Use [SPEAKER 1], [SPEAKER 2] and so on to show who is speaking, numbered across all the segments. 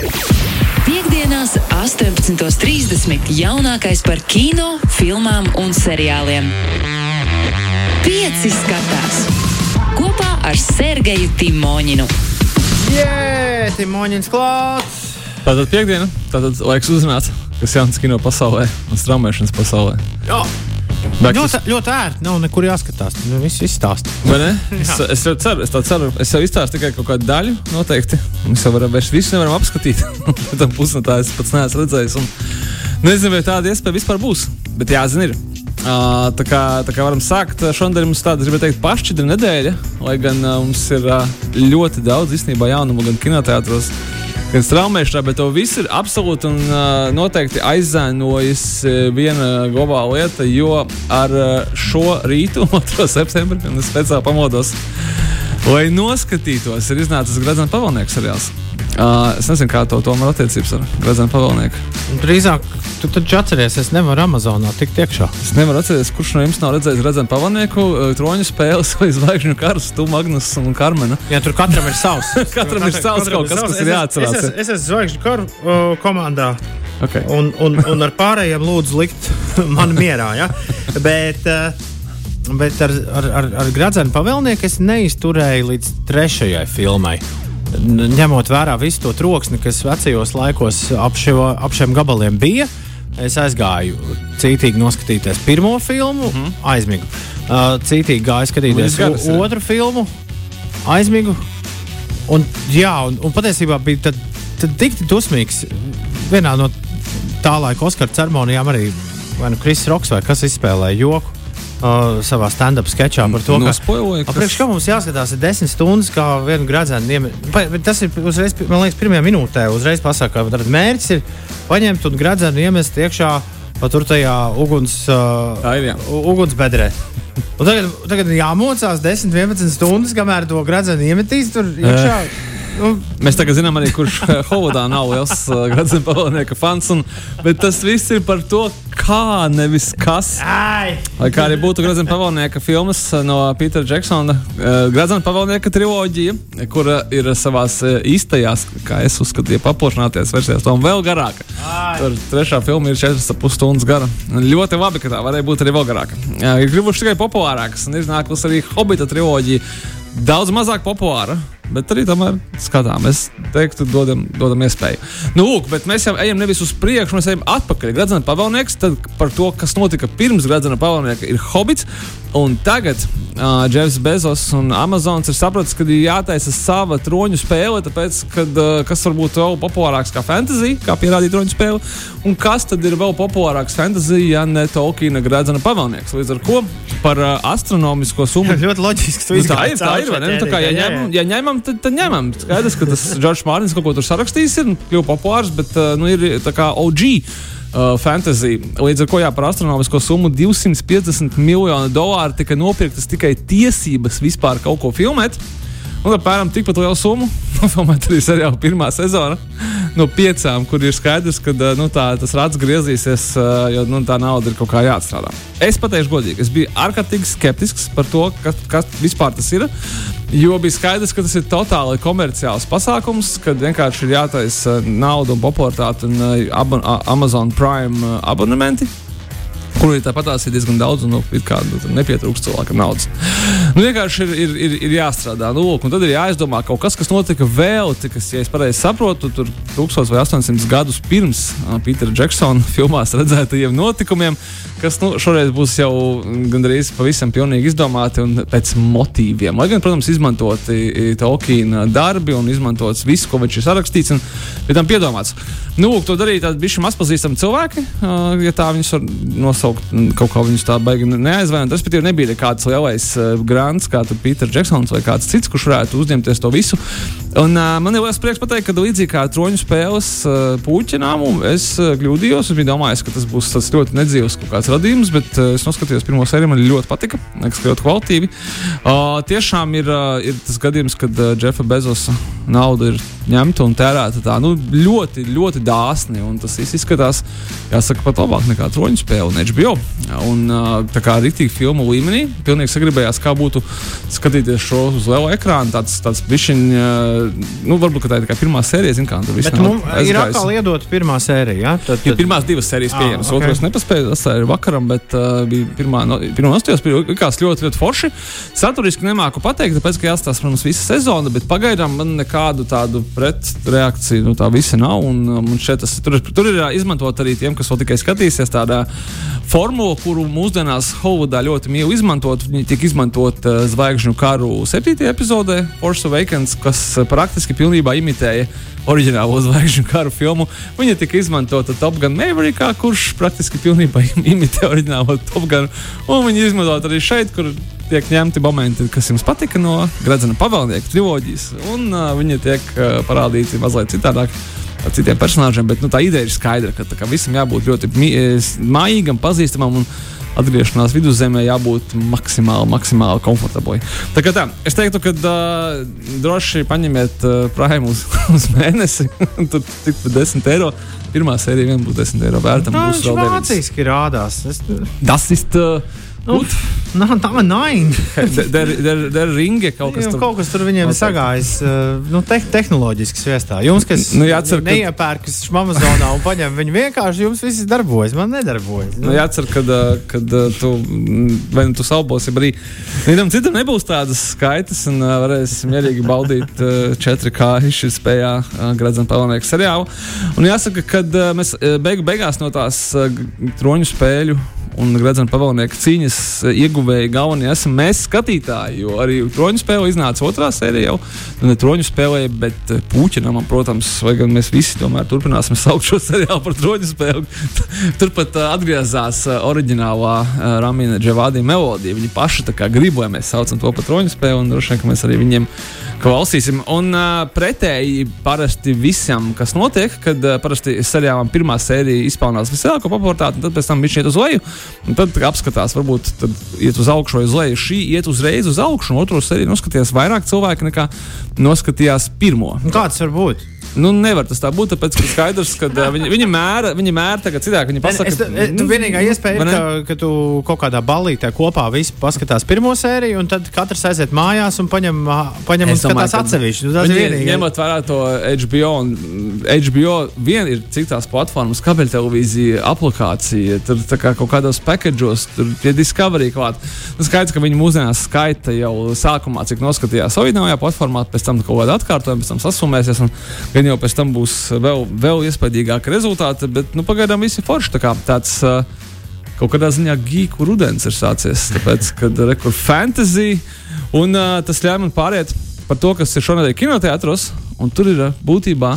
[SPEAKER 1] Piektdienās, 18.30. jaunākais par kino, filmām un seriāliem. Pieci skatās kopā ar Sergeju Timoņinu.
[SPEAKER 2] Jē, Timoņins klāts!
[SPEAKER 3] Tātad piekdiena, tātad laiks uzrunāt, kas jauns kino pasaulē un straumēšanas pasaulē.
[SPEAKER 2] Jā.
[SPEAKER 3] To-
[SPEAKER 2] Ļoti, ļoti ērti, nav nekur jāskatās. Nu, viss izstāsta.
[SPEAKER 3] Es, es jau ceru, es tā ceru. Es jau izstāstu tikai kaut kādu daļu, noteikti. Mēs jau varam, visu nevaram apskatīt. Tam pusnatā es pats neesmu redzējis. Un nezinu, vai tāda iespēja vispār būs. Bet jāzina, ir. Uh, tā, kā, tā kā varam sākt, šodien mums tāda, gribētu teikt, pašķidra nedēļa. Lai gan uh, mums ir uh, ļoti daudz īstenībā jaunumu gan kinoteātros, gan straumēšanā, bet to visu ir absolūti un uh, noteikti aizēnojis uh, viena globāla lieta, jo ar uh, šo rītu, 2. septembrī, kad es speciāli pamodos, lai noskatītos, ir iznācis Gradzena pavalnieks seriāls. Uh, es nezinu, kā to tomēr attiecības ar Gradzena pavalnieku.
[SPEAKER 2] Drīzāk, tu taču atceries, es nevaru Amazonā tikt iekšā.
[SPEAKER 3] Es nevaru atcerēties, kurš no jums nav redzējis Gradzena pavalnieku, troņu spēles vai zvaigžņu karus, tu, Magnus un Karmena.
[SPEAKER 2] Jā, tur katram ir savs.
[SPEAKER 3] Katram ir savs kaut kas, kas ir jāatcerās,
[SPEAKER 2] Es, es, es esmu zvaigžņu karu uh, komandā.
[SPEAKER 3] Okay.
[SPEAKER 2] Un, un, un ar pārējiem lūdzu likt mani mierā. Ja? Bet, uh, bet ar, ar, ar, ar Gradzenu pavēlnieku es neizturēju līdz trešajai filmai. Ņemot vērā visu to troksni, kas vecajos laikos ap, šo, ap šiem gabaliem bija, es aizgāju cītīgi noskatīties pirmo filmu, mm -hmm. aizmigu. Uh, cītīgi gāju skatīties
[SPEAKER 3] Nu, garas
[SPEAKER 2] otru filmu, aizmigu. Un, jā, un, un patiesībā bija tad, tad tik dusmīgs. Vienā no tā laika Oskara ceremonijām arī nu Kris Roks vai kas izspēlēja joku. Uh, savā stand-up sketčā par to, ka
[SPEAKER 3] Nospoiloja, kas-
[SPEAKER 2] Apriekš, kā mums jāskatās, ir desmit stundas, kā vienu gradzenu. Tas ir uzreiz, man liekas, pirmajā minūtē. Uzreiz pasakā, ka mērķis ir paņemt un gradzenu iemest iekšā pa tur tajā uguns, uh,
[SPEAKER 3] ir,
[SPEAKER 2] ugunsbedrē. Un tagad, tagad jāmocās 10, 11 stundas, kamēr to gradzenu iemetīs tur iekšā. Nu,
[SPEAKER 3] Mēs tagad zinām, arī kurš eh, Holidā nav liels uh, Gradzena pavalnieka fans. Un, bet tas viss ir par to, kā nevis kas.
[SPEAKER 2] ai,
[SPEAKER 3] Lai kā arī būtu Gradzena pavalnieka filmas eh, no Petera Džeksona, uh, Gradzena pavalnieka triloģija, kura ir savā īstajās, kā es uzskatīju, paplašināties versijās, un vēl garāka. Tur trešā filma ir 4,5 stundas gara. Ļoti labi, ka tā varēja būt arī vēl garāka. Uh, ir kļuvuši tikai populārākas, un ir nākusi arī Hobita triloģija. Daudz mazāk populāra, bet arī tomēr skatām. Es teiktu, dodam, dodam iespēju. Nu, lūk, bet mēs jau ejam nevis uz priekšu, mēs ejam atpakaļ. Gradzena pavalnieks, tad par to, kas notika pirms Gradzena pavalnieka, ir Hobits. Un tagad uh, Jeffs Bezos un Amazons ir sapratis, ka ir jātaisa sava troņu spēle, tāpēc, kad, uh, kas var būt vēl populārāks kā fantasy, kā pierādīja troņu spēle, un kas tad ir vēl populārāks fantasy, ja ne Tolkiena Gradzena pavalnieks. Līdz ar ko par uh, astronomisko summu
[SPEAKER 2] ļoti loģiski.
[SPEAKER 3] Nu, tā ir. Tā ir vai ne? Nu, tā kā, ja, ņemam, ja ņemam, tad, tad ņemam. Skaidrs, ka tas Džordžs Mārtiņš kaut ko tur sarakstījis, ir kļuvis populārs, bet uh, nu, ir tā kā OG. Uh, fantasy. Līdz ar to jā, par astronomisko summu 250 miljonu dolāru tika nopirktas tikai tiesības vispār kaut ko filmēt. Un apmēram tikpat lielu summu nofilmēt arī seriāla pirmā sezona no piecām, kur ir skaidrs, ka nu, tā, tas rāds griezīsies, jo nu, tā nauda ir kaut kā jāatstrādā. Es pateikšu godīgi, es biju ārkārtīgi skeptisks par to, kas, kas vispār tas ir. Jo bija skaidrs, ka tas ir totāli komerciāls pasākums, kad vienkārši ir jātaisa nauda un popularitāte un abon Amazon Prime abonementi. Kur arī tāpat tās ir diezgan daudz, un nu, kā nu, nepietrūkst cilvēkam naudas. Nu, vienkārši ir, ir, ir, ir jāstrādā. Nu, lūk, un tad ir jāizdomā kaut kas, kas notika vēl, kas, ja es pareizi saprotu, tur 1000 vai 800 gadus pirms uh, Pītera Džeksona filmās redzētajiem notikumiem, kas nu, šoreiz būs jau gandrīz pavisam pilnīgi izdomāti un pēc motīviem. Lai gan, protams, izmantoti Tolkiena darbi un izmantots viss, ko viņš ir sarakstīts un pie tam piedomāts. Nu, lūk, to darīja tādi bišķi mazpazīstami cilvēki, uh, ja tā viņus var nosaukt, un kaut kā viņus tā baigi neaizvainot. Respektīvi, nebija nekāds lielais uh, grants, kā Pīters Džeksons vai kāds cits, kurš varētu uzņemties to visu. Un, uh, man ir liels prieks pateikt, ka līdzīgi kā troņu spēles uh, puķinām, es uh, kļūdījos. Es biju domājis, ka tas būs tas ļoti nedzīvs kaut kāds radījums, bet uh, es noskatījos pirmo sēriju, man ļoti patika. Liekas, ka ļoti kvalitīvi. Uh, tiešām ir, uh, ir tas gadījums, kad uh, Jeffa Bezosa nauda ir ņemta un tērēta tā nu, ļoti, ļoti dāsni. Tas izskatās, jāsaka, pat labāk nekā troņu spēle un HBO. Un, tā kā rīktīgi filmu līmenī, pilnīgi sagribējās, kā būtu skatīties šo uz liela ekrāna. Tāds, tāds bišķiņ, nu, varbūt tā ir tikai pirmā sērija, zin, kā tur viss
[SPEAKER 2] Bet mums ir atkal iedota pirmā sērija. Ja? Tad,
[SPEAKER 3] tad... Pirmās divas sērijas pieejamas. Ah, okay. Otrais nepaspēja atstāt vakaram, bet uh, bija pirmā no, pirmā nostājās, bija ļoti, ļoti forši. Saturiski nemāku pateikt, tāpēc, ka jāstāsta, protams, visa sezona, bet pagaidām man nekādu tādu pretreakciju nu, tā visa nav. Un, un tas, tur, tur ir izmantot arī tiem, kas vēl tikai skatīsies tādā formula, kuru mūsdienās Hollywoodā ļoti mīl izmantot. Viņi tiek izmantot uh, zvaigžņu karu septītajā epizodē, Force Awakens, kas uh, praktiski pilnībā imitēja oriģinālo zvaigžņu karu filmu. Viņa tika izmantota Top Gun Maverickā, kurš praktiski pilnībā imitē oriģinālo Top Gun. Un viņi izmantot arī šeit, kur tiek ņemti momenti, kas jums patika no Gradzena pavēlnieka triloģijas. Un uh, viņi tiek uh, parādīti mazliet citādāk. Ar citiem personāžiem, bet nu, tā ideja ir skaidra, ka kā, visam jābūt ļoti mājīgam, pazīstamam un atgriešanās viduszemē jābūt maksimāli, maksimāli komfortablai. Tā kā tā, es teiktu, ka uh, droši paņemiet uh, prājumu uz, uz mēnesi, tur tik par 10 eiro. Pirmā sērija vien būs 10 eiro vērta.
[SPEAKER 2] Tā viņš vāciski rādās. Es...
[SPEAKER 3] Tas ir. Uh,
[SPEAKER 2] Uf, nā, tā ir nine.
[SPEAKER 3] Der ringe kaut kas
[SPEAKER 2] tur. Kaut kas tur viņiem sagājis, nu, te, tehnoloģiski sviestā. Jums, kas nu, jācer, neiepērkas kad... Amazonā un paņem viņu vienkārši, jums viss darbojas, man nedarbojas.
[SPEAKER 3] Nu. Nu, jācer, kad, kad tu, vai nu tu salbosi, arī vienam citam nebūs tādas skaitas un varēs mierīgi baudīt 4K izšķirtspējā Gradzena Pelnieka seriālu. Un jāsaka, kad mēs beigu beigās no tās troņu spēļu un Gradzena pavalnieka cīņas eh, ieguvēji galvenie esam mēs, skatītāji. Jo arī troņu spēle iznāca otrā sērijā jau. Nu, ne troņu spēlē, bet eh, puķinam, protams, vai gan mēs visi tomēr turpināsim saukt šo seriālu par troņu spēli. Turpat uh, atgriezās oriģinālā Ramīna Džavādija melodija. Viņi paši tā kā grib, lai mēs saucam to par troņu spēli, un droši vien, ka mēs arī viņiem klausīsim. Un pretēji parasti visam, kas notiek, kad parasti seriālam pirmā sērija izpelnās vislielāko popularitāti, un tad pēc tam viņš iet uz leju. Un tad apskatās, varbūt iet uz augšu vai uz leju. Šī iet uzreiz uz augšu, un otru sēriju noskatījās vairāk cilvēki nekā noskatījās pirmo.
[SPEAKER 2] Kāds var būt?
[SPEAKER 3] Nu, nevar tas tā būt, tāpēc, ka skaidrs, ka viņi, viņi mēra, viņi mēra tagad citādi. Viņi pasaka,
[SPEAKER 2] ka tas ir vienīgā iespēja, ir, ka, ka tu kaut kādā ballītē kopā visi paskatās pirmo sēriju, un tad katrs aiziet mājās un paņem, paņem un skatās atsevišķi. Nu, tas ir vienīgais.
[SPEAKER 3] Ņemot vērā to HBO, un HBO vien ir citās platformas, kabeļtelevīzija, aplikācija, tur kā kaut kādos packageos, tur pie Discovery klāt. Tas skaidrs, ka viņi mūsdienās skaita jau sākumā, cik noskatījās oriģinālajā platformā, pēc tam kaut kādā atkārtojumā, pēc tam sasumēsies. Un, gan jau pēc tam būs vēl, vēl iespaidīgāki rezultāti, bet nu, pagaidām viss ir forši. Tā kā tāds uh, kaut kādā ziņā gīku rudens ir sācies. Tāpēc, kad ir fantasy, un uh, tas ļauj man pāriet par to, kas ir šonadēļ kinoteātros, un tur ir uh, būtībā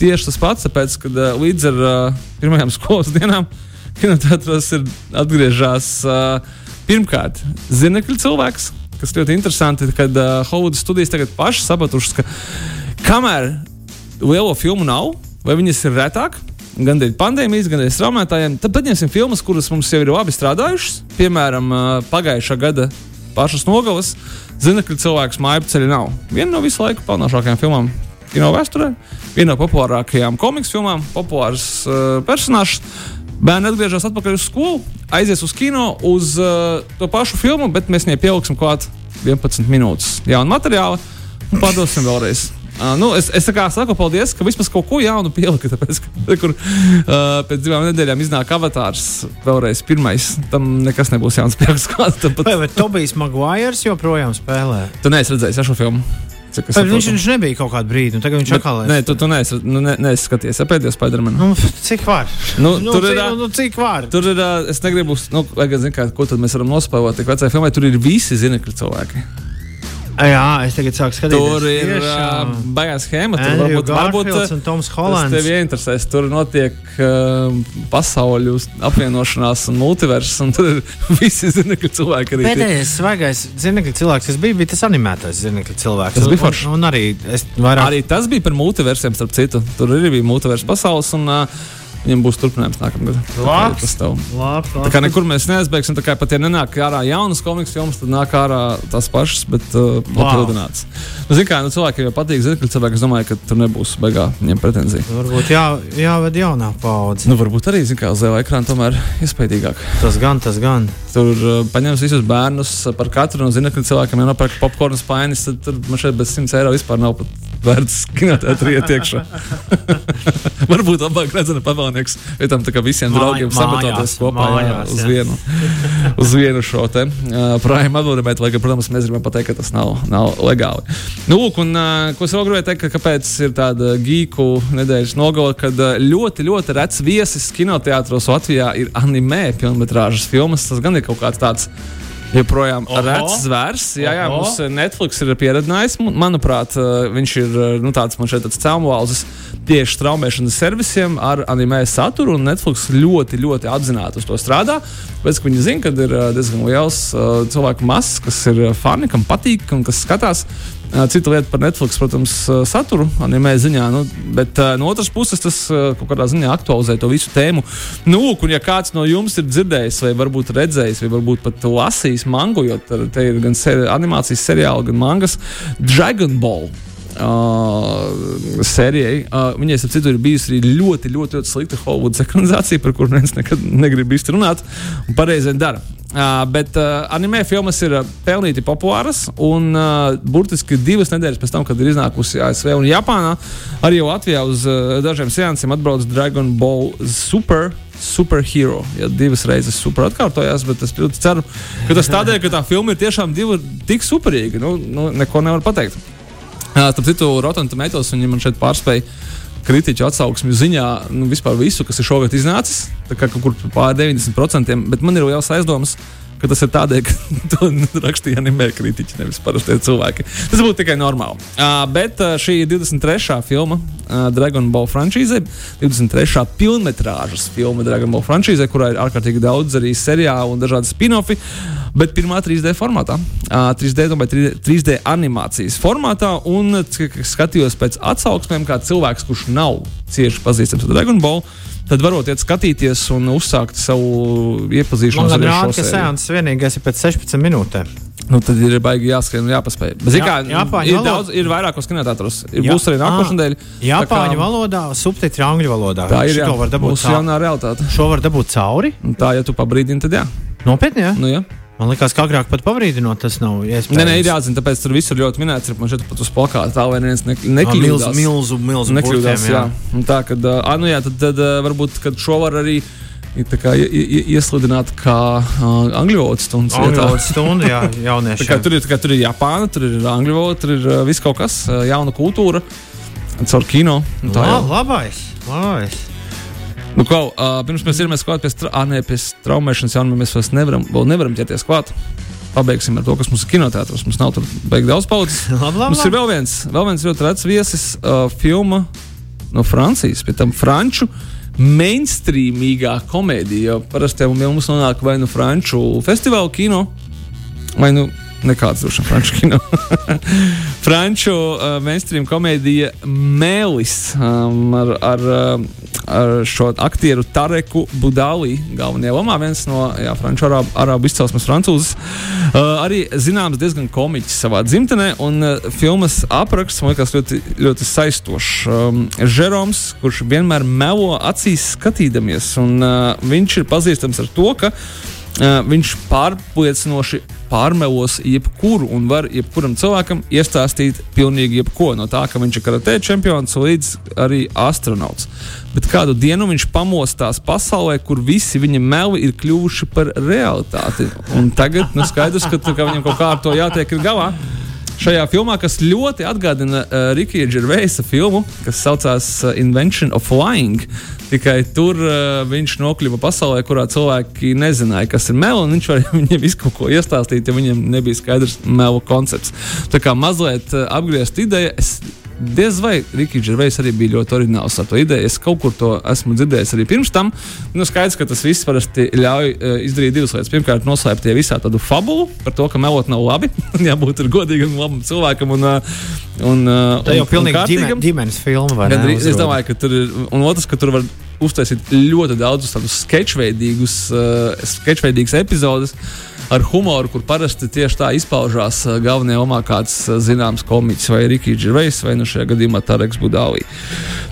[SPEAKER 3] tieši tas pats, tāpēc, kad uh, līdz ar uh, pirmajām skolas dienām kinoteātros ir atgriežas uh, pirmkārt zinekļu cilvēks. Kas ļoti interesanti, kad uh, Hollywoodas studijas tagad pašas sapratušas, ka kamēr lielo filmu nav, vai viņas ir retāk. Gan dēļ pandēmijas, gan dēļ straumētājiem. Tad paņemsim filmas, kuras mums jau ir labi strādājušas. Piemēram, pagājušā gada pašas nogalas zina, ka cilvēks māju ceļā nav. Viena no visu laiku pelnošākajām filmām kino vēsturē, viena no populārākajām komiksu filmām, populārs uh, personāžs. Bērni atgriežas atpakaļ uz skolu, aizies uz kino uz uh, to pašu filmu, bet mēs viņai pieliksim klāt 11 minūtes jaunu materiālu un pārdosim vēlreiz. Uh, nu, es, es saku paldies, ka vismaz kaut ko jaunu pielika. Tāpēc, ka, kur, uh, pēc divām nedēļām iznāk avatārs vēlreiz pirmais. Tam nekas nebūs jauns priekš kāds.
[SPEAKER 2] Vai, Tobijs Maguires joprojām spēlē?
[SPEAKER 3] Tu neesi redzējis šo filmu.
[SPEAKER 2] Cik, viņš, viņš nebija kaut kādā brīdī, un tagad viņš atkal
[SPEAKER 3] ir. Nē, tu, tu neesi, nu, ne, neesi skaties, ja pēdējos Spiderman.
[SPEAKER 2] Nu, cik var?
[SPEAKER 3] Nu, nu, tur
[SPEAKER 2] cik, ir, nu, cik var?
[SPEAKER 3] Tur ir, es negribu, nu, vajag, zin, kā, ko tad mēs varam nospēlēt, tik vecai filmai, tur ir visi zinekļu cilvēki.
[SPEAKER 2] Jā, es tagad sāku skatīties.
[SPEAKER 3] Tur ir uh, baigās schēma. Tur
[SPEAKER 2] varbūt, varbūt un Toms Hollands.
[SPEAKER 3] Tev ieinteresēs. Tur notiek uh, pasauļu apvienošanās un multivers. Un tur ir visi zinekļu cilvēki.
[SPEAKER 2] Arī Pēdējais svaigais zinekļu cilvēks, kas bija, bija tas animētais zinekļu cilvēks.
[SPEAKER 3] Tas bija forši.
[SPEAKER 2] Un, un arī, vairāk...
[SPEAKER 3] arī tas bija par multiversiem, starp citu. Tur arī bija multivers pasaules. Un, uh, Viņam būs turpinājums nākamgad.
[SPEAKER 2] Labi, tas tev. Labi, labi.
[SPEAKER 3] Tā kā nekur mēs neaizbēgsim, tā kā pat ja nenāk ārā jaunas komiks filmas, tad nāk ārā tās pašas, bet uh, papildināts. Nu, Ziniet, kā nu, cilvēkiem jau patīk zināt, cilvēki, es domāju, ka tur nebūs beigā viņiem pretenzija.
[SPEAKER 2] Varbūt jā, jāved jaunā paudze.
[SPEAKER 3] Nu, varbūt arī, zināmā mērā, uz zila ekrāna tomēr iespaidīgāk.
[SPEAKER 2] Tas gan, tas gan.
[SPEAKER 3] Tur uh, paņems visus bērnus par katru, un zina, ka cilvēkam jau nopērk popkornu spainis, tad tur man šeit bez 100 eiro vispār nav pat vērts kinoteātrī iet iekšā. Varbūt labāk redzēt, pavēlnieks, ja tam tā kā visiem
[SPEAKER 2] Māj-
[SPEAKER 3] draugiem sametoties
[SPEAKER 2] mājās,
[SPEAKER 3] kopā jā,
[SPEAKER 2] mājās,
[SPEAKER 3] uz,
[SPEAKER 2] jā.
[SPEAKER 3] vienu, uz vienu šo te uh, prājumu atbildēt, lai, gan, protams, mēs gribam pateikt, ka tas nav, nav legāli. Nu, lūk, un uh, ko es vēl gribēju teikt, ka kāpēc ir tāda gīku nedēļas nogala, kad uh, ļoti, ļoti rets viesis kinoteātros Latvijā ir filmas filmas. Tas gan ir kaut kāds tāds. Joprojām redzams zvērs. Jā, jā, mums eh, Netflix ir pieredzinājis. mu- Manuprāt, eh, viņš ir eh, nu, tāds man šeit tāds cēlonis tieši straumēšanas servisiem ar anime saturu. Un Netflix ļoti, ļoti apzināti uz to strādā. Pēc tam viņi zina, ka ir diezgan liels cilvēku masas, kas ir fani, kam patīk un kas skatās. Cita lieta par Netflix, protams, saturu, anime ziņā, nu, bet no otras puses tas kaut kādā ziņā aktualizē to visu tēmu. Nu, lūk, un ja kāds no jums ir dzirdējis, vai varbūt redzējis, vai varbūt pat lasījis mangu, jo te ir gan seri animācijas seriāli, gan mangas, Dragon Ball. Uh, sērijai. Uh, viņai, ap citu, ir bijusi arī ļoti, ļoti, ļoti slikta Hollywoods ekranizācija, par kuru neviens nekad negrib īsti runāt. Un pareizi dara. Uh, bet uh, anime filmas ir uh, pelnīti populāras, un uh, burtiski divas nedēļas pēc tam, kad ir iznākusi ASV un Japānā, arī jau Latvijā uz uh, dažiem seansiem atbrauc Dragon Ball Super. Superhero. Ja divas reizes super atkārtojās, bet es ļoti ceru, ka tas tādēļ, ka tā filma ir tiešām divi, tik superīga. Nu, nu, neko nevar pateikt. Starp citu, Rotten Tomatoes viņi man šeit pārspēja kritiķu atsauksmju ziņā nu, vispār visu, kas ir šogad iznācis. Tā kā kaut kur pār 90%, bet man ir liels aizdoms. Ka Tas ir tādēļ, ka to rakstīja anime kritiķi, nevis parastie cilvēki. Tas būtu tikai normāli. Uh, bet uh, šī ir 23. filma uh, Dragon Ball frančīzē, 23. pilnmetrāžas filma Dragon Ball frančīzē, kurā ir ārkārtīgi daudz arī seriālu un dažādi spin-offi. Bet pirmā 3D formātā, uh, 3D, domāju, 3D, 3D animācijas formātā, un skatījos pēc atsauksmēm, kā cilvēks, kurš nav cieši pazīstams ar Dragon Ball, tad varot iet skatīties un uzsākt savu
[SPEAKER 2] Man
[SPEAKER 3] iepazīšanos
[SPEAKER 2] rāda,
[SPEAKER 3] šo
[SPEAKER 2] ka seanss vienīgais ir pēc 16 minūtēm.
[SPEAKER 3] Nu, tad ir baigi jāskrien un jāpaspēj. Bet,
[SPEAKER 2] Jā-
[SPEAKER 3] kā,
[SPEAKER 2] Japāņu
[SPEAKER 3] ir,
[SPEAKER 2] valoda-
[SPEAKER 3] daudz, ir vairākos kinotēātros. Ir
[SPEAKER 2] Jā.
[SPEAKER 3] būs arī nākošais
[SPEAKER 2] Ā,
[SPEAKER 3] nedēļa.
[SPEAKER 2] Japāņu valodā, subtitri angļu valodā.
[SPEAKER 3] Tā ir jā,
[SPEAKER 2] var dabūt cauri. Šo var dabūt cauri.
[SPEAKER 3] Tā, ja tu pabrīdini, tad jā.
[SPEAKER 2] Nopietni, jā.
[SPEAKER 3] Nu, jā.
[SPEAKER 2] Man liekas, ka agrāk pat pavrīdinot, tas nav iespējams.
[SPEAKER 3] Nē, nē, ir jāzina, tāpēc tur viss ir ļoti minēts. Ir man šeit pat uz plakāta tā, lai neviens ne,
[SPEAKER 2] Milzu,
[SPEAKER 3] nekļūdās.
[SPEAKER 2] milzu, milzu
[SPEAKER 3] Nekļūdās,
[SPEAKER 2] burtiem,
[SPEAKER 3] jā. Un tā, kad, uh, nu jā, tad, tad varbūt, kad šo var arī kā, iesludināt kā uh, angļu valodas stundas.
[SPEAKER 2] Angļu valodas stunda, jā, jaunieši.
[SPEAKER 3] tur, ir, kā, tur ir Japāna, tur ir angļu valoda, tur ir uh, viss kaut kas, uh, jauna kultūra, caur kino. Tā, jau.
[SPEAKER 2] labais, labais.
[SPEAKER 3] Nu, ko, uh, pirms mēs ķeramies klāt pie, stra ah, ne, pie traumēšanas jaunumiem, mēs vairs nevaram, vēl nevaram ķerties klāt. Pabeigsim ar to, kas mums ir kinotētros. Mums nav tur baigi daudz paudzes. Mums ir vēl viens, vēl viens ļoti redzams viesis, uh, filma no Francijas, pie tam franču. Mainstreamīgā komēdija. Jo parasti jau mums nonāk vai nu franču festivāla kino, vai nu nekāds droši vien franču kino. franču uh, mainstream komēdija Mēlis um, ar, ar, uh, ar šo aktieru Tareku Budālī galvenajā lomā. Viens no jā, franču arābu, arābu izcelsmes francūzes. Uh, arī zināms diezgan komiķis savā dzimtenē, un uh, filmas apraksts man liekas ļoti, ļoti saistošs. Um, Žeroms, kurš vienmēr melo acīs skatīdamies, un uh, viņš ir pazīstams ar to, ka Uh, viņš pārliecinoši pārmelos jebkuru un var jebkuram cilvēkam iestāstīt pilnīgi jebko. No tā, ka viņš ir karatē čempions līdz arī astronauts. Bet kādu dienu viņš pamostās pasaulē, kur visi viņa meli ir kļuvuši par realitāti. Un tagad nu, skaidrs, ka, ka viņam kaut kā ar to jātiek galā. Šajā filmā, kas ļoti atgādina uh, Rikija Gervaisa filmu, kas saucās uh, Invention of Flying, tikai tur uh, viņš nokļuva pasaulē, kurā cilvēki nezināja, kas ir meli, un viņš varēja viņiem visu kaut ko iestāstīt, ja viņiem nebija skaidrs melu koncepts. Tā kā mazliet uh, apgriezt ideja, es diez vai Rikija Gervais arī bija ļoti oriģināls ar to ideju. Es kaut kur to esmu dzirdējis arī pirms tam. Nu, skaidrs, ka tas viss parasti ļauj uh, izdarīt divas lietas. Pirmkārt, noslēpt tie visā tādu fabulu par to, ka melot nav labi. Jābūt godīgam, labam cilvēkam un, uh, un, uh,
[SPEAKER 2] Tā jau
[SPEAKER 3] un- un
[SPEAKER 2] pilnīgi ģimen, ģimenes filma. vai ne,
[SPEAKER 3] es domāju, ka tur ir. Un otrs, ka tur var uztaisīt ļoti daudzus tādus sketčveidīgus, uh, sketčveidīgus epizodus ar humoru, kur parasti tieši tā izpaužās uh, galvenajā omā kāds uh, zināms komiķis vai Rikijs Džervejs vai nu šajā gadījumā Tareks Budālī.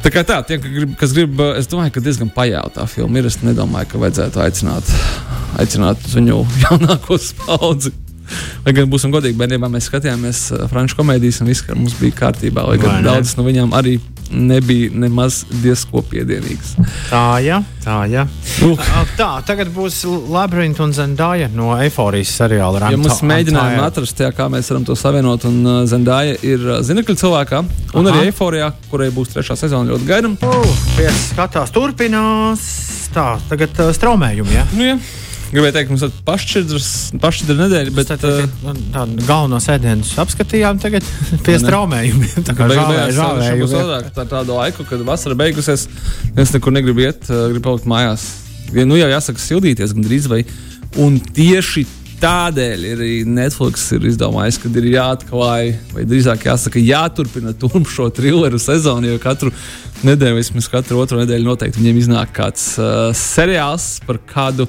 [SPEAKER 3] Tā kā tā, tie, kas grib, uh, es domāju, ka diezgan pajauta tā filma ir. Es nedomāju, ka vajadzētu aicināt, aicināt viņu jaunāko paudzi. Lai gan būsim godīgi, bērnībā mēs skatījāmies uh, franču komēdijas, un viss mums bija kārtībā. Lai gan daudzas no viņām arī nebija nemaz diezko piedienīgas.
[SPEAKER 2] Tā, jā, tā, jā. Uh. Tā, tagad būs Labyrinth un Zendāja no Eifórijas seriāla.
[SPEAKER 3] Ja mēs mēģinājām atrast, jā, kā mēs varam to savienot, un uh, Zendāja ir uh, zinekļu cilvēkā, un Aha. arī Eifórijā, kurai būs trešā sezona ļoti gaidām.
[SPEAKER 2] Uh, Pieskatās, turpinās. Tā, tagad uh, straumējumi. Ja?
[SPEAKER 3] Nu, jā. Gribēju teikt, mums ir pašķidra nedēļa, bet
[SPEAKER 2] tā, tā, tā, tā galveno sēdienus apskatījām tagad pie straumējumiem. Tā kā
[SPEAKER 3] žāvējumi. Tā ir tāda laika, kad vasara beigusies, es nekur negribu iet, gribu palikt mājās. Ja, nu jau jāsaka sildīties gandrīz vai. Un tieši tādēļ arī Netflix ir izdomājis, ka ir jāatklāj, vai drīzāk jāsaka, jāturpina šo trilleru sezonu, jo katru nedēļu, vismaz katru otru nedēļu noteikti viņiem iznāk kāds uh, seriāls par kādu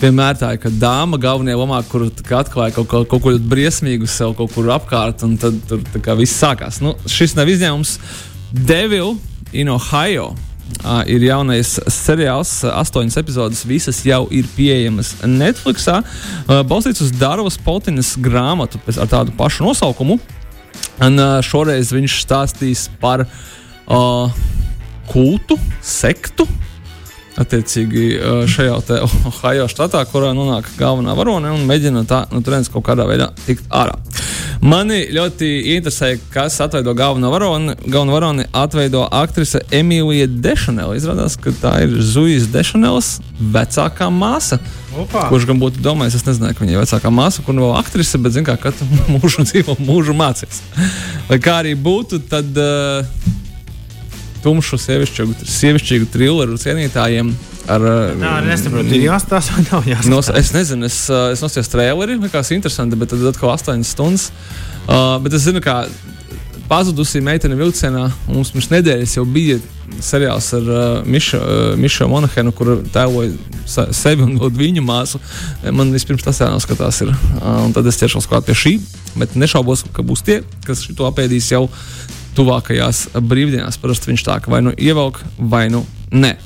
[SPEAKER 3] vienmēr tā ir, ka dāma galvenajā lomā, kur atklāja kaut, kaut, kaut ko briesmīgu sev kaut kur apkārt, un tad tur viss sākās. Nu, šis nav izņēmums. Devil in Ohio. Uh, ir jaunais seriāls, astoņas epizodes, visas jau ir pieejamas Netflix. Uh, balstīts uz Dārvas Potinas grāmatu ar tādu pašu nosaukumu. Un, uh, šoreiz viņš stāstīs par uh, kultu, sektu, Attiecīgi šajā Ohio štatā, kurā nonāk galvenā varone un mēģina tā, nu, turienes kaut kādā veidā tikt ārā. Mani ļoti interesē, kas atveido galveno varoni. Galveno varoni atveido aktrise Emīlija Dešanela. Izrādās, ka tā ir Zujas Dešanelas vecākā māsa. Opa. Kurš gan būtu domājis, es nezināju, ka viņa ir vecākā māsa, kur nav aktrise, bet zina, kā katru mūžu dzīvo, mūžu mācīs. Lai kā arī būtu, tad. Uh, tumšu sievišķīgu, sievišķīgu trilleru cienītājiem. Ar,
[SPEAKER 2] Nā, nesaprotu, ir jāstāsta vai nav jāstāsta.
[SPEAKER 3] Nos, es nezinu, es, es nosties traileri, likās interesanti, bet tad atkal 8 stundas. Uh, bet es zinu, kā pazudusī meitene vilcienā. Mums pirms nedēļas jau bija seriāls ar uh, Mišu, uh, Mišu Monahenu, kur tēloja sevi un viņu māsu. Man vispirms tas jānoskatās. Ir. Uh, un tad es ķeršos klāt pie šī, bet nešaubos, ka būs tie, kas to apēdīs jau tuvākajās brīvdienās. Parasti viņš tā kā vai nu ievelk, vai nu nē.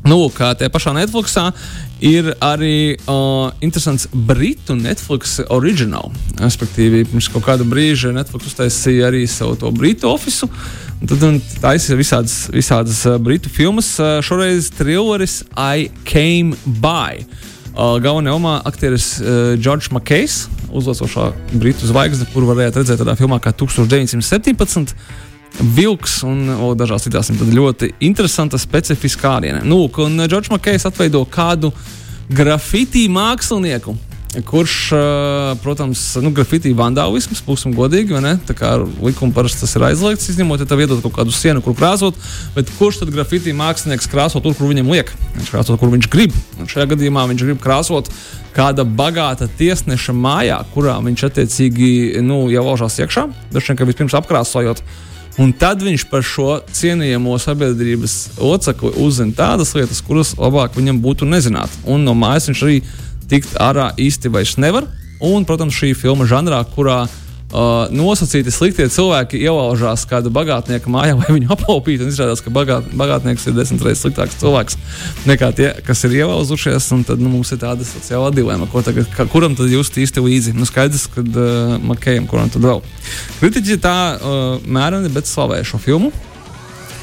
[SPEAKER 3] Nu, kā tajā pašā Netflixā ir arī uh, interesants britu Netflix oriģināl. Respektīvi, pirms kaut kāda brīža Netflix uztaisīja arī savu to britu oficiālu. Tad taisīja visādas, visādas britu filmas. Šoreiz trilleris I Came By. Uh, Galvenajā lomā aktieris uh, George Makejs, uzlacošā britu zvaigzne, kuru varējāt redzēt tādā filmā kā 1917. Vilks un o, dažās citās ļoti interesanta, specifiska āriene. Nu, un Džordžs Makejs atveido kādu grafiti mākslinieku. Kurš, protams, nu, grafitī vandālisms, būsim godīgi, vai ne? Tā kā likuma parasti tas ir aizliegts, izņemot, ja tev iedod kaut kādu sienu, kur krāsot, bet kurš tad grafitī mākslinieks krāso tur, kur viņam liek? Viņš krāso, kur viņš grib. Un šajā gadījumā viņš grib krāsot kāda bagāta tiesneša mājā, kurā viņš attiecīgi nu, jau laužās iekšā. Vien, ka vispirms apkrāsojot Un tad viņš par šo cienījamo sabiedrības locekli uzzina tādas lietas, kuras labāk viņam būtu nezināt. Un no mājas viņš arī tikt ārā īsti vairs nevar. Un, protams, šī filma žanrā, kurā uh, nosacīti sliktie cilvēki ielaužās kāda bagātnieka mājā, lai viņu aplaupītu. Izrādās, ka bagāt, bagātnieks ir desmit reizes sliktāks cilvēks nekā tie, kas ir ielauzušies. Tad nu, mums ir tāda sociāla dilemma, tagad, ka, kuram tad just īsti līdzi. Nu, skaidrs, ka uh, Makējam, kuram tad vēl. Kritiķi tā uh, mēreni, bet slavē šo filmu.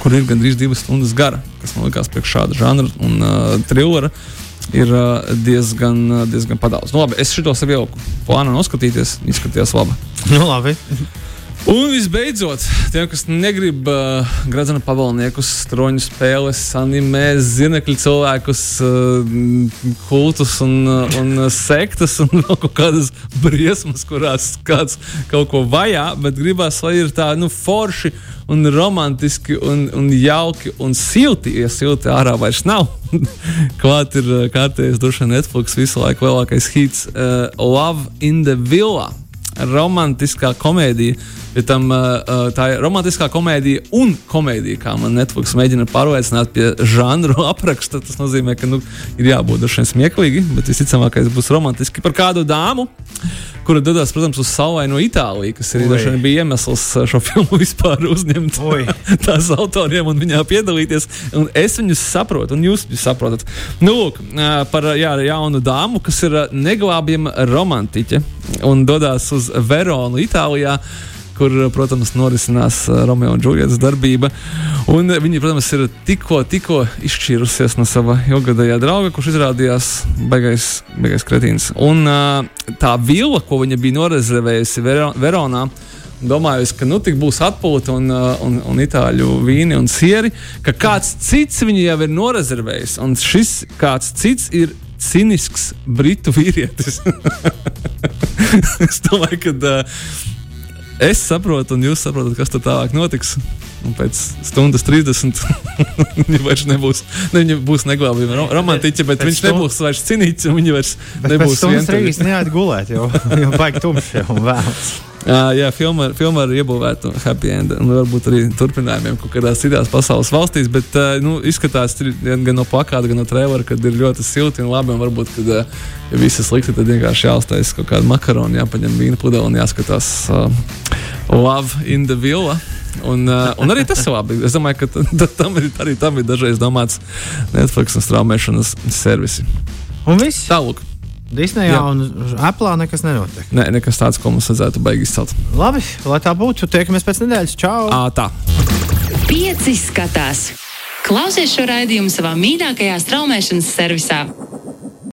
[SPEAKER 3] Kur ir gandrīz divas stundas gara, kas man liekas, priekš šāda žanra un uh, thrillera. Uh, ir diezgan, diezgan padaudz. Nu, labi, es šo sev jau plānu noskatīties. Izskatījās labi.
[SPEAKER 2] Nu, labi.
[SPEAKER 3] Un visbeidzot, tiem, kas negrib uh, gradzena pavalniekus, troņu spēles, anime, zinekļu cilvēkus, uh, kultus un, uh, un sektas un vēl kaut kādas briesmas, kurās kāds kaut ko vajā, bet gribās, lai ir tā, nu, forši un romantiski un, un jauki un silti, ja silti ārā vairs nav. Klāt ir uh, kārtējis droši Netflix visu laiku lielākais hits uh, Love in the Villa. Romantiskā komēdija Ja tam, tā ir romantiskā komēdija un komēdija, kā man Netflix mēģina pārliecināt pie žanru apraksta. Tas nozīmē, ka nu, ir jābūt dažiem smieklīgi, bet visticamākais būs romantiski par kādu dāmu, kura dodas, protams, uz saulaino Itāliju, kas arī vien bija iemesls uh, šo filmu vispār uzņemt
[SPEAKER 2] Oi.
[SPEAKER 3] tās autoriem un viņā piedalīties. Un es viņus saprotu, un jūs viņus saprotat. Nu, lūk, par jā, jaunu dāmu, kas ir neglābjama romantiķe un dodas uz Veronu, Itālijā. Kur, protams, norisinās ā, Romeo un Džulietas darbība. Un ā, viņa, protams, ir tikko, tikko izšķīrusies no sava ilgadējā drauga, kurš izrādījās beigais, beigais kretīns. Un ā, tā vila, ko viņa bija norezervējusi Vero, Veronā, domājusi, ka nu tik būs atpūta un, un, un itāļu vīni un sieri, ka kāds cits viņu jau ir norezervējis. Un šis kāds cits ir cinisks britu vīrietis. es domāju, ka uh, es saprotu, un jūs saprotat, kas tur tālāk notiks. Un pēc stundas 30 viņa vairs nebūs. Ne, viņa būs neglābjama ro romantiķa, bet
[SPEAKER 2] Pēc
[SPEAKER 3] viņš
[SPEAKER 2] stund-
[SPEAKER 3] nebūs vairs cīnīts, un viņa vairs
[SPEAKER 2] Bet
[SPEAKER 3] nebūs
[SPEAKER 2] stundas
[SPEAKER 3] vientuļa.
[SPEAKER 2] trīs neaiet gulēt, jo, jo baigi tumšs jau vēls.
[SPEAKER 3] Uh, jā, filma, filma ar iebūvētu happy end, un varbūt arī turpinājumiem kaut kādās citās pasaules valstīs. Bet uh, nu, izskatās gan no plakāta, gan no trailera, kad ir ļoti silti un labi. Un varbūt, kad uh, ja viss ir slikti, tad vienkārši jāuztais kaut kāda makarona, jāpaņem vīna pudele un jāskatās uh, Love in the Villa. Un, uh, un arī tas ir labi. Es domāju, ka tam ir, arī tam ir dažreiz domāts Netflix un straumēšanas servisi.
[SPEAKER 2] Un viss.
[SPEAKER 3] Tālāk,
[SPEAKER 2] Disneyā
[SPEAKER 3] Jā.
[SPEAKER 2] un Apple nekas nenotiek.
[SPEAKER 3] ne, nekas tāds, ko mums vajadzētu baigi izcelt.
[SPEAKER 2] Labi, lai tā būtu. Tiekamies pēc nedēļas. Čau!
[SPEAKER 3] À, tā.
[SPEAKER 1] Pieci skatās. Klausies šo raidījumu savā mīļākajā straumēšanas servisā.